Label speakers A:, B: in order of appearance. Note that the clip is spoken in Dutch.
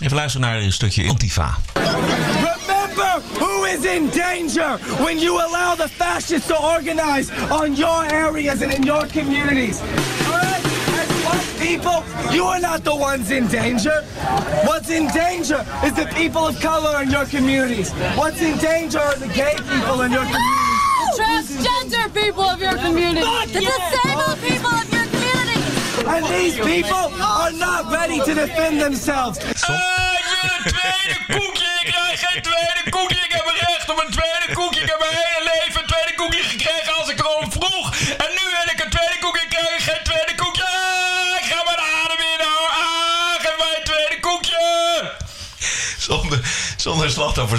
A: Even luisteren naar een stukje Antifa.
B: Remember who is in danger when you allow the fascists to organize on your areas and in your communities. Alright? As white people, you are not the ones in danger. What's in danger is the people of color in your communities. What's in danger are the gay people in your communities.
C: transgender people of your community. The disabled
B: these people are not ready to defend themselves.
D: Ik wil een tweede koekje. Ik krijg geen tweede koekje. Ik heb recht op een tweede koekje. Ik heb mijn hele leven een tweede koekje gekregen als ik erom vroeg. En nu wil ik een tweede koekje. Ik krijg geen tweede koekje. Ah, ik ga mijn adem inhouden. Ah, geef mij een tweede koekje.
A: Zonder, zonder slachtoffer